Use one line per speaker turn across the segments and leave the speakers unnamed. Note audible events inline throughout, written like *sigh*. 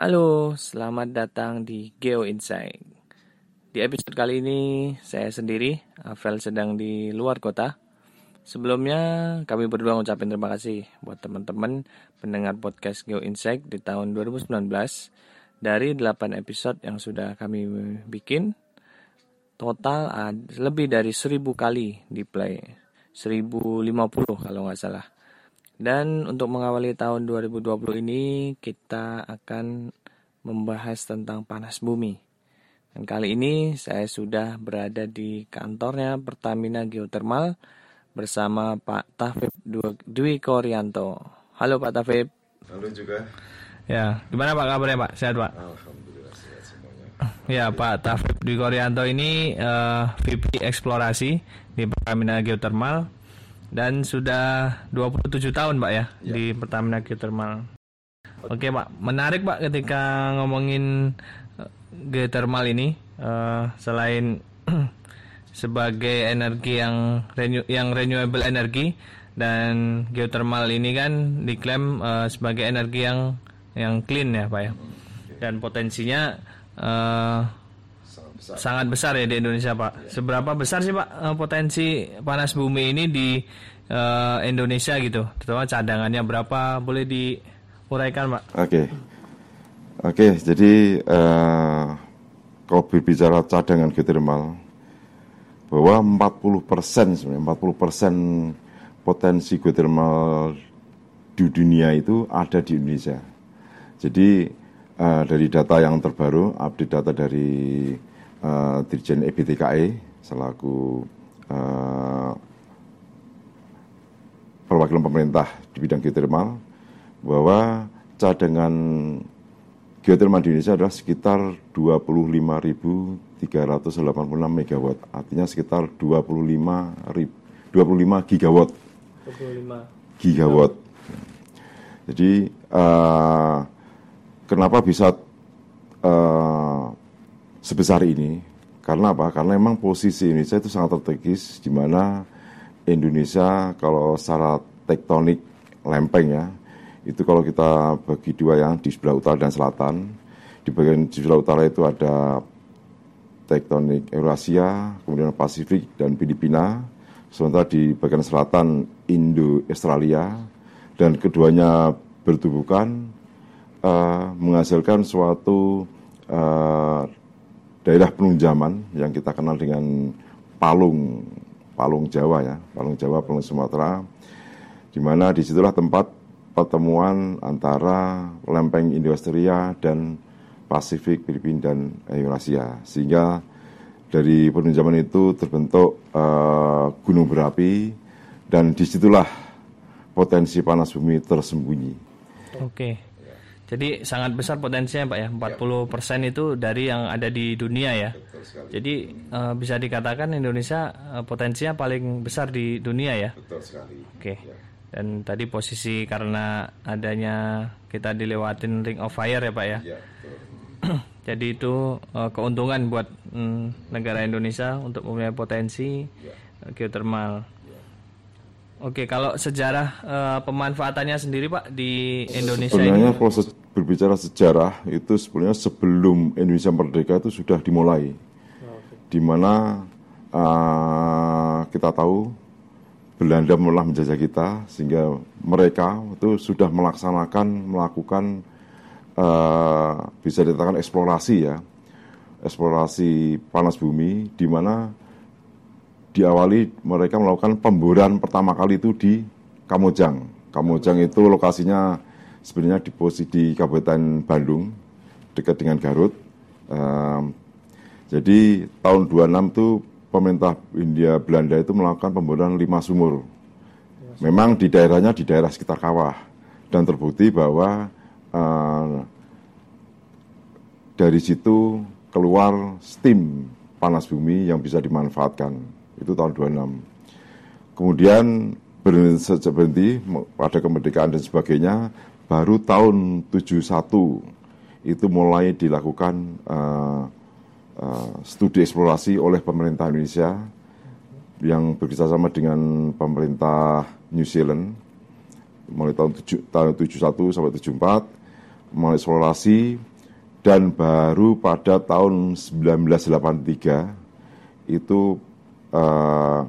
Halo, selamat datang di Geo Insight. Di episode kali ini saya sendiri, Avel sedang di luar kota. Sebelumnya kami berdua ngucapin terima kasih buat teman-teman pendengar podcast Geo Insight di tahun 2019 dari 8 episode yang sudah kami bikin. Total lebih dari 1000 kali di play. 1050 kalau nggak salah. Dan untuk mengawali tahun 2020 ini kita akan membahas tentang panas bumi. Dan kali ini saya sudah berada di kantornya Pertamina Geothermal bersama Pak Tafib Dwi Koryanto. Halo Pak Tafib.
Halo juga.
Ya, gimana Pak kabarnya Pak? Sehat Pak?
Alhamdulillah sehat semuanya.
Ya Pak Tafib Dwi Koryanto ini uh, eh, VP eksplorasi di Pertamina Geothermal dan sudah 27 tahun Pak ya, ya. di Pertamina Geothermal. Oke Pak, menarik Pak ketika ngomongin eh, geothermal ini uh, selain *clears throat* sebagai energi yang renew, yang renewable energy dan geothermal ini kan diklaim uh, sebagai energi yang yang clean ya Pak ya. Dan potensinya uh, besar. Sangat besar ya di Indonesia, Pak. Ya. Seberapa besar sih, Pak, eh, potensi panas bumi ini di uh, Indonesia gitu? Terutama cadangannya berapa? Boleh diuraikan, Pak?
Oke. Okay. Oke, okay, jadi uh, kalau berbicara cadangan geothermal bahwa 40 persen sebenarnya 40 persen potensi geothermal di dunia itu ada di Indonesia. Jadi uh, dari data yang terbaru, update data dari uh, Dirjen EBTKE selaku uh, perwakilan pemerintah di bidang geothermal bahwa cadangan geothermal di Indonesia adalah sekitar 25.386 megawatt, artinya sekitar 25 ribu, 25 gigawatt. 25 gigawatt. Jadi uh, kenapa bisa uh, sebesar ini. Karena apa? Karena memang posisi Indonesia itu sangat strategis, di mana Indonesia kalau secara tektonik lempeng ya, itu kalau kita bagi dua yang di sebelah utara dan selatan, di bagian di sebelah utara itu ada tektonik Eurasia, kemudian Pasifik dan Filipina, sementara di bagian selatan Indo-Australia, dan keduanya bertubuhkan uh, menghasilkan suatu uh, daerah penunjaman yang kita kenal dengan Palung, Palung Jawa ya, Palung Jawa, Palung Sumatera, di mana di situlah tempat pertemuan antara lempeng Indo-Australia dan Pasifik, Filipina dan Eurasia, sehingga dari penunjaman itu terbentuk uh, gunung berapi dan di situlah potensi panas bumi tersembunyi.
Oke. Jadi sangat besar potensinya Pak ya, 40% persen itu dari yang ada di dunia ya. Jadi uh, bisa dikatakan Indonesia uh, potensinya paling besar di dunia ya.
Betul sekali.
Oke. Ya. Dan tadi posisi karena adanya kita dilewatin ring of fire ya Pak ya. ya *clears throat* Jadi itu uh, keuntungan buat mm, negara Indonesia untuk mempunyai potensi ya. geothermal. Oke, kalau sejarah uh, pemanfaatannya sendiri Pak di Indonesia
sebenarnya ini. proses berbicara sejarah itu sebenarnya sebelum Indonesia merdeka itu sudah dimulai, okay. di mana uh, kita tahu Belanda mulai menjajah kita sehingga mereka itu sudah melaksanakan melakukan uh, bisa dikatakan eksplorasi ya, eksplorasi panas bumi di mana diawali mereka melakukan pemboran pertama kali itu di Kamojang. Kamojang itu lokasinya sebenarnya di posisi di Kabupaten Bandung, dekat dengan Garut. Um, jadi tahun 26 itu pemerintah India Belanda itu melakukan pemboran lima sumur. Memang di daerahnya di daerah sekitar kawah dan terbukti bahwa uh, dari situ keluar steam panas bumi yang bisa dimanfaatkan itu tahun 26. Kemudian berhenti, berhenti pada kemerdekaan dan sebagainya, baru tahun 71 itu mulai dilakukan uh, uh, studi eksplorasi oleh pemerintah Indonesia yang bekerjasama dengan pemerintah New Zealand. Mulai tahun, 7, tahun 71 sampai 74 mulai eksplorasi dan baru pada tahun 1983 itu uh,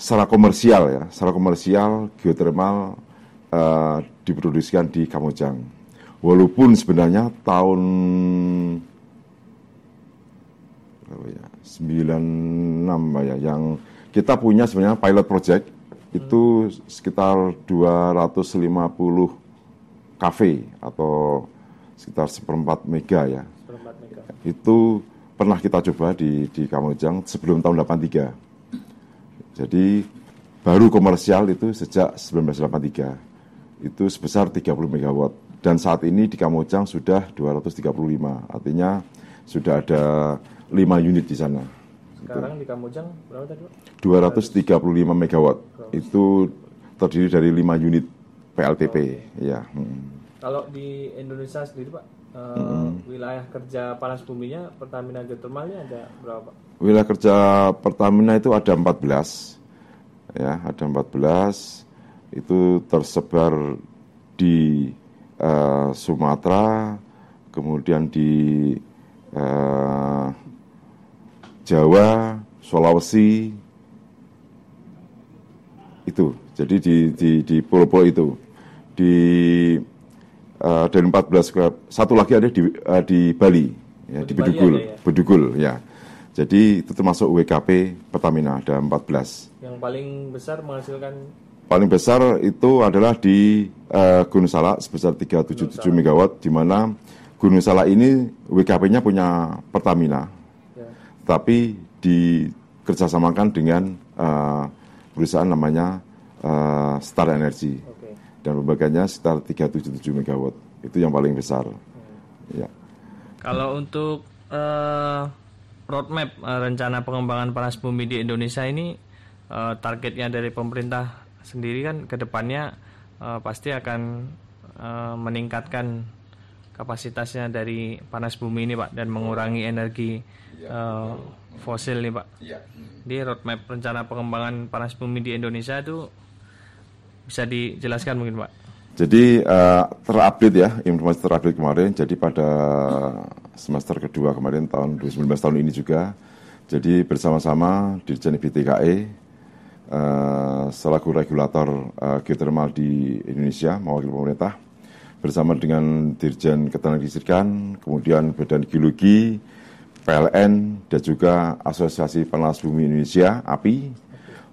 secara komersial ya, secara komersial geotermal uh, diproduksikan di Kamojang. Walaupun sebenarnya tahun ya, 96 ya, yang kita punya sebenarnya pilot project itu sekitar 250 kafe atau sekitar seperempat mega ya. Seperempat mega. Itu pernah kita coba di di Kamojang sebelum tahun 83. Jadi baru komersial itu sejak 1983. Itu sebesar 30 megawatt dan saat ini di Kamojang sudah 235. Artinya sudah ada 5 unit di sana.
Sekarang di Kamojang berapa tadi?
235 megawatt. Itu terdiri dari 5 unit PLTP ya. Hmm.
Kalau di Indonesia sendiri Pak, uh, hmm. wilayah kerja panas buminya Pertamina Geothermalnya ada berapa Pak?
Wilayah kerja Pertamina itu ada 14, ya ada 14 itu tersebar di uh, Sumatera, kemudian di uh, Jawa, Sulawesi, itu. Jadi di di di pulau-pulau itu di uh, dari 14 satu lagi ada di uh, di Bali ya, di, di Bedugul, ya? Bedugul ya. Jadi itu termasuk WKP Pertamina ada 14.
Yang paling besar menghasilkan
paling besar itu adalah di uh, Gunung Salak sebesar 377 megawatt di mana Gunung Salak ini WKP-nya punya Pertamina. Ya. Tapi dikerjasamakan dengan uh, perusahaan namanya uh, Star Energy. Okay dan pembaganya sekitar 377 megawatt. Itu yang paling besar. Hmm. Ya.
Kalau untuk uh, roadmap uh, rencana pengembangan panas bumi di Indonesia ini uh, targetnya dari pemerintah sendiri kan ke depannya uh, pasti akan uh, meningkatkan kapasitasnya dari panas bumi ini pak dan mengurangi energi ya, uh, fosil nih pak. Ya. Di roadmap rencana pengembangan panas bumi di Indonesia itu bisa dijelaskan mungkin Pak?
Jadi uh, terupdate ya informasi terupdate kemarin. Jadi pada semester kedua kemarin tahun 2019 tahun ini juga. Jadi bersama-sama Dirjen BTKE uh, selaku regulator uh, geothermal di Indonesia mewakili pemerintah bersama dengan Dirjen Ketenagalistrikan, kemudian Badan Geologi, PLN dan juga Asosiasi Panas Bumi Indonesia (API)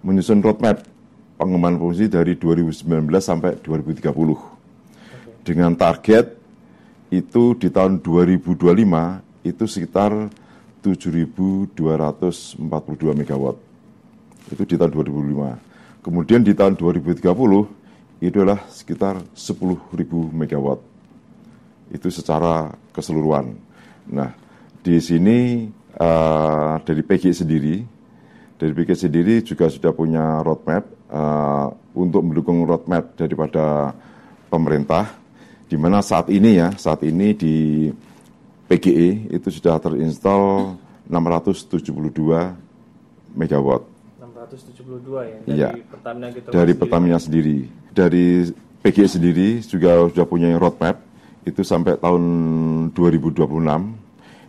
menyusun roadmap pengembangan fungsi dari 2019 sampai 2030. Dengan target itu di tahun 2025 itu sekitar 7.242 megawatt. Itu di tahun 2005. Kemudian di tahun 2030 itu adalah sekitar 10.000 megawatt. Itu secara keseluruhan. Nah, di sini uh, dari PG sendiri, dari PG sendiri juga sudah punya roadmap uh, untuk mendukung roadmap daripada pemerintah, di mana saat ini ya, saat ini di PGE itu sudah terinstall 672 megawatt.
672 ya
dari ya, Pertamina gitu Dari Pertamina sendiri. Dari PGE sendiri juga sudah punya roadmap itu sampai tahun 2026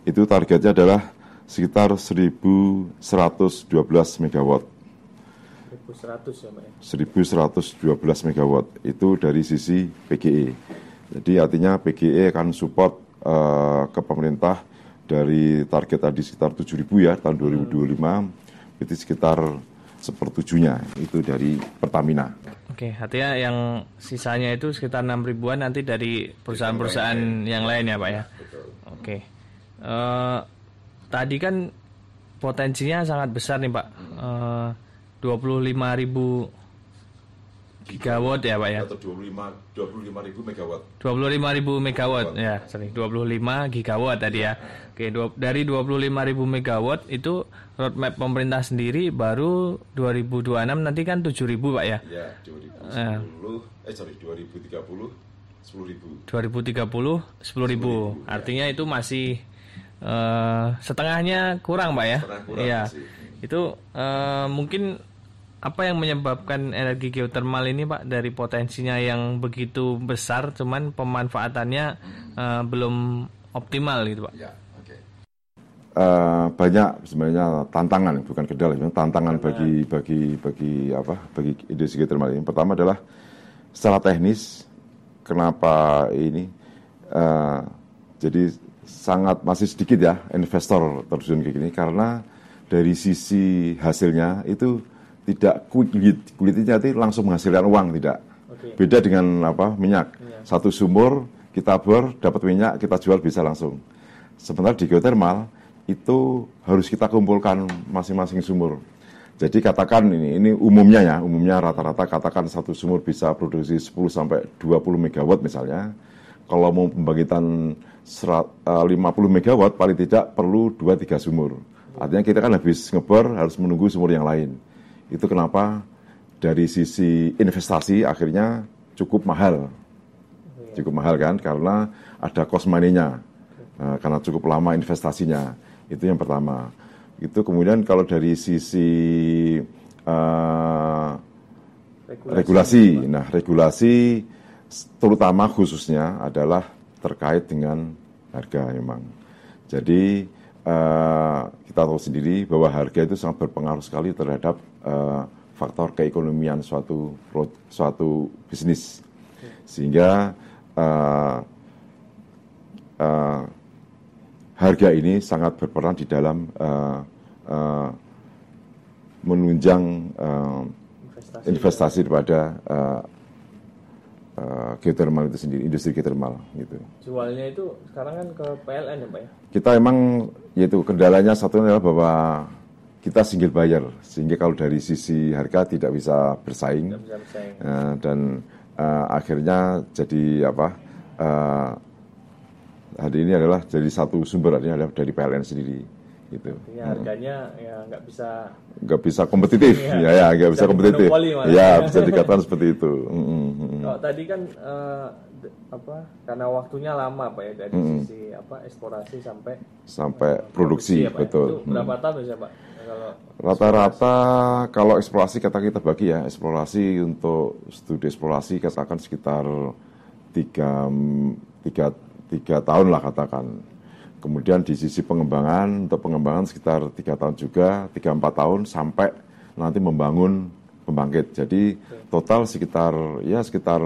itu targetnya adalah sekitar 1112 megawatt. 1100 ya Pak 1112 megawatt itu dari sisi PGE. Jadi artinya PGE akan support uh, ke pemerintah dari target tadi sekitar 7.000 ya tahun 2025 hmm. itu sekitar sepertujuhnya itu dari Pertamina.
Oke, artinya yang sisanya itu sekitar 6 ribuan nanti dari perusahaan-perusahaan yang lain ya Pak ya. Oke. Uh, tadi kan potensinya sangat besar nih Pak. Uh, 25 ribu gigawatt ya Pak ya?
Atau 25, 25 ribu megawatt.
25 ribu megawatt, ya, sorry, 25 gigawatt tadi ya. Oke, dua, dari 25 ribu megawatt itu roadmap pemerintah sendiri baru 2026 nanti kan 7 ribu Pak ya?
Ya, 2010, uh, eh sorry, 2030 10 ribu.
2030 10 ribu, ya. artinya itu masih uh, setengahnya kurang Pak ya? Setengah kurang Iya, itu uh, mungkin apa yang menyebabkan energi geotermal ini Pak dari potensinya yang begitu besar cuman pemanfaatannya uh, belum optimal gitu pak?
Ya, okay. uh, eh, banyak sebenarnya tantangan bukan kendala, tantangan bagi bagi bagi apa bagi industri geothermal ini. Pertama adalah secara teknis kenapa ini uh, jadi sangat masih sedikit ya investor terjun ke gini karena dari sisi hasilnya itu tidak kulit kulitnya itu langsung menghasilkan uang tidak okay. beda dengan apa minyak yeah. satu sumur kita bor dapat minyak kita jual bisa langsung sementara di geothermal itu harus kita kumpulkan masing-masing sumur jadi katakan ini ini umumnya ya umumnya rata-rata katakan satu sumur bisa produksi 10 sampai 20 megawatt misalnya kalau mau pembangkitan 50 eh, megawatt paling tidak perlu 2-3 sumur. Artinya kita kan habis ngebor harus menunggu sumur yang lain. Itu kenapa dari sisi investasi akhirnya cukup mahal. Cukup mahal kan karena ada cost money-nya. Nah, karena cukup lama investasinya. Itu yang pertama. Itu kemudian kalau dari sisi uh, regulasi. regulasi. Nah, regulasi terutama khususnya adalah terkait dengan harga memang. Jadi uh, kita tahu sendiri bahwa harga itu sangat berpengaruh sekali terhadap uh, faktor keekonomian suatu suatu bisnis, sehingga uh, uh, harga ini sangat berperan di dalam uh, uh, menunjang uh, investasi, investasi uh, uh, geothermal itu sendiri, industri geothermal gitu.
Jualnya itu sekarang kan ke PLN ya Pak ya?
Kita emang yaitu kendalanya satu adalah bahwa kita single buyer sehingga kalau dari sisi harga tidak bisa bersaing, tidak bisa bersaing. Uh, dan uh, akhirnya jadi apa? Uh, hari ini adalah jadi satu sumber artinya adalah dari PLN sendiri gitu.
Ya, harganya ya nggak bisa
nggak bisa kompetitif, ya ya, ya nggak bisa kompetitif. Ya bisa dikatakan seperti itu.
Kalau tadi kan uh, apa karena waktunya lama pak ya dari mm. sisi apa eksplorasi sampai
sampai uh, produksi, produksi ya, pak, betul.
Itu berapa mm. tahun ya pak?
Rata-rata kalau eksplorasi kata kita bagi ya eksplorasi untuk studi eksplorasi katakan sekitar tiga tiga tiga tahun lah katakan Kemudian di sisi pengembangan, untuk pengembangan sekitar tiga tahun juga, tiga empat tahun sampai nanti membangun pembangkit. Jadi total sekitar ya sekitar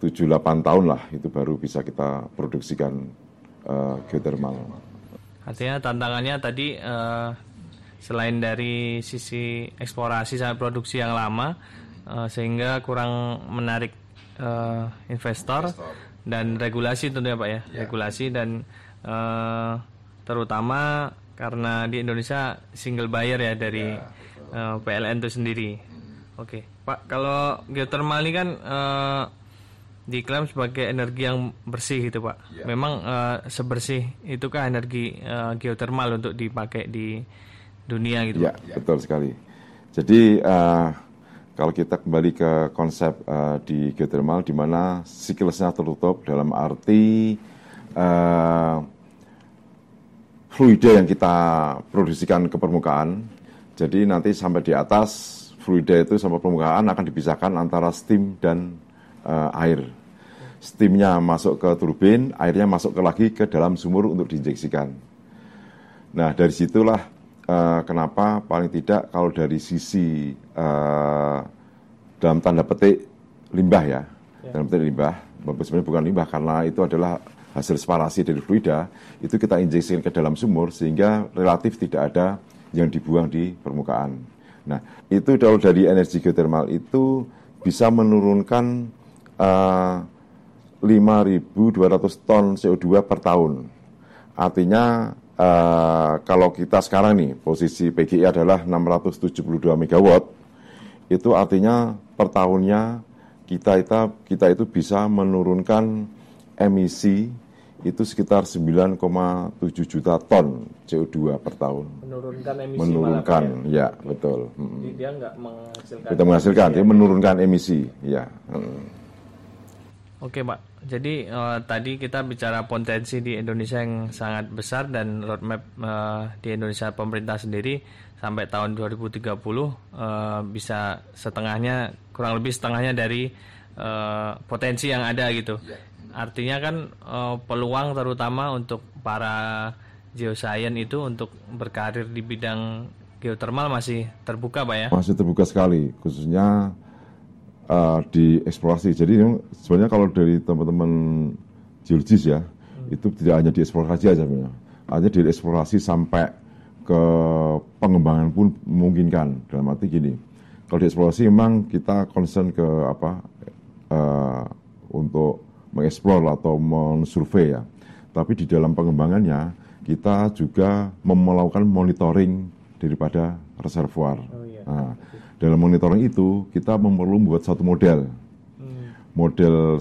tujuh delapan tahun lah itu baru bisa kita produksikan uh, geothermal.
Artinya tantangannya tadi uh, selain dari sisi eksplorasi sampai produksi yang lama uh, sehingga kurang menarik uh, investor, investor dan regulasi tentunya Pak ya, ya. regulasi dan uh, terutama karena di Indonesia single buyer ya dari ya, uh, eh, PLN itu sendiri. Oke, Pak, kalau geothermal ini kan uh, diklaim sebagai energi yang bersih gitu, Pak. Ya. Memang uh, sebersih itukah energi uh, geothermal untuk dipakai di dunia gitu?
Ya, Pak? betul sekali. Jadi uh, kalau kita kembali ke konsep uh, di geothermal, di mana siklusnya tertutup dalam arti uh, fluida yang kita produksikan ke permukaan. Jadi nanti sampai di atas fluida itu sampai permukaan akan dipisahkan antara steam dan uh, air. Steamnya masuk ke turbin, airnya masuk ke lagi ke dalam sumur untuk diinjeksikan. Nah dari situlah uh, kenapa paling tidak kalau dari sisi uh, dalam tanda petik limbah ya, ya. dalam petik limbah, sebenarnya bukan limbah karena itu adalah hasil separasi dari fluida itu kita injeksikan ke dalam sumur sehingga relatif tidak ada yang dibuang di permukaan. Nah, itu kalau dari energi geothermal itu bisa menurunkan uh, eh, 5.200 ton CO2 per tahun. Artinya uh, kalau kita sekarang nih posisi PGI adalah 672 megawatt, itu artinya per tahunnya kita kita kita itu bisa menurunkan emisi itu sekitar 9,7 juta ton CO2 per tahun.
Menurunkan emisi.
Menurunkan, ya, ya betul.
Jadi dia nggak menghasilkan.
Kita menghasilkan, dia menurunkan emisi, ya. Hmm.
Oke, Pak. Jadi uh, tadi kita bicara potensi di Indonesia yang sangat besar dan roadmap uh, di Indonesia pemerintah sendiri sampai tahun 2030 uh, eh, bisa setengahnya kurang lebih setengahnya dari uh, potensi yang ada gitu. Ya artinya kan uh, peluang terutama untuk para geoscience itu untuk berkarir di bidang geothermal masih terbuka Pak ya?
Masih terbuka sekali, khususnya uh, di eksplorasi. Jadi sebenarnya kalau dari teman-teman geologis ya, hmm. itu tidak hanya di eksplorasi aja sebenarnya. Hanya di eksplorasi sampai ke pengembangan pun memungkinkan. Dalam arti gini, kalau di eksplorasi memang kita concern ke apa uh, untuk mengeksplor atau mensurvey ya. Tapi di dalam pengembangannya kita juga melakukan monitoring daripada reservoir. Oh, iya. nah, dalam monitoring itu kita perlu membuat satu model, hmm. model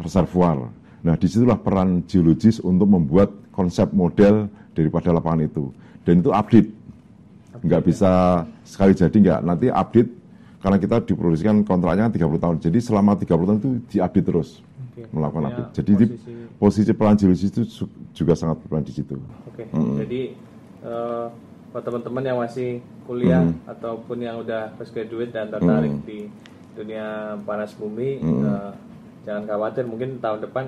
reservoir. Nah di situlah peran geologis untuk membuat konsep model daripada lapangan itu. Dan itu update, nggak ya. bisa sekali jadi nggak. Nanti update karena kita diproduksikan kontraknya 30 tahun. Jadi selama 30 tahun itu diupdate terus okay. melakukan update. Jadi posisi, di, posisi peran geologis itu juga sangat berperan di situ.
Oke. Okay. Mm -hmm. Jadi uh, buat teman-teman yang masih kuliah mm -hmm. ataupun yang udah fresh graduate dan tertarik mm -hmm. di dunia panas bumi, mm -hmm. uh, jangan khawatir. Mungkin tahun depan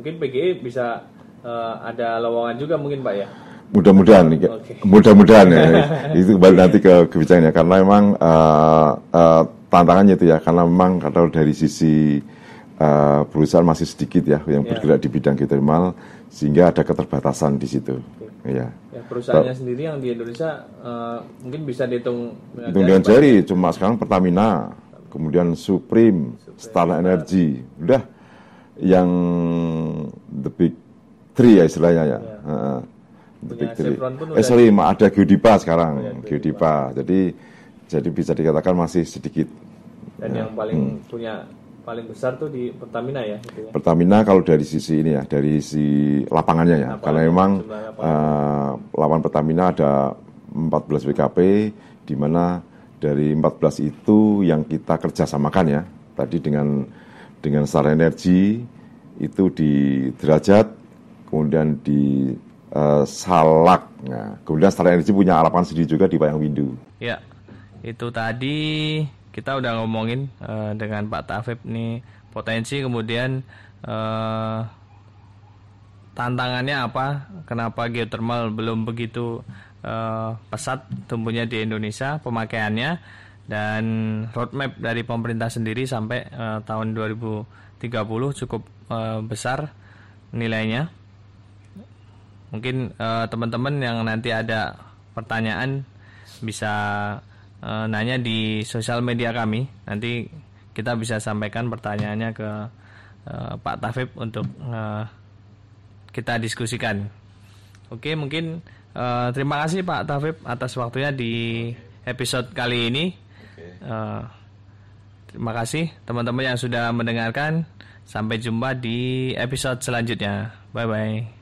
mungkin PGI bisa uh, ada lowongan juga mungkin Pak ya.
Mudah-mudahan, okay. mudah-mudahan ya. *laughs* itu kembali nanti ke kebijakannya karena memang uh, uh, tantangannya itu ya karena memang kalau dari sisi uh, perusahaan masih sedikit ya yang yeah. bergerak di bidang geothermal sehingga ada keterbatasan di situ. Ya.
ya. Perusahaannya so, sendiri yang di Indonesia uh, mungkin bisa dihitung
hitung dengan jari. Cuma sekarang Pertamina, kemudian Supreme, Supreme Star Energy, udah yang the big three ya istilahnya ya. Yeah. Uh, Eh sorry, ada Geodipa sekarang, oh, ya, Geodipa. Jadi jadi bisa dikatakan masih sedikit.
Dan ya. yang paling hmm. punya paling besar tuh di Pertamina ya, gitu
ya. Pertamina kalau dari sisi ini ya, dari sisi lapangannya ya. Lapangan, Karena memang uh, lapangan Pertamina ada 14 WKP di mana dari 14 itu yang kita kerjasamakan ya. Tadi dengan dengan Star Energy itu di derajat, kemudian di uh, Salak. Nah, kemudian Star Energy punya alapan sendiri juga di Wayang Windu.
Ya, itu tadi kita udah ngomongin uh, dengan Pak Tafib nih potensi kemudian uh, tantangannya apa, kenapa geothermal belum begitu uh, pesat tumbuhnya di Indonesia pemakaiannya dan roadmap dari pemerintah sendiri sampai uh, tahun 2030 cukup uh, besar nilainya. Mungkin uh, teman-teman yang nanti ada pertanyaan bisa uh, nanya di sosial media kami. Nanti kita bisa sampaikan pertanyaannya ke uh, Pak Tafib untuk uh, kita diskusikan. Oke mungkin uh, terima kasih Pak Tafib atas waktunya di episode kali ini. Uh, terima kasih teman-teman yang sudah mendengarkan. Sampai jumpa di episode selanjutnya. Bye bye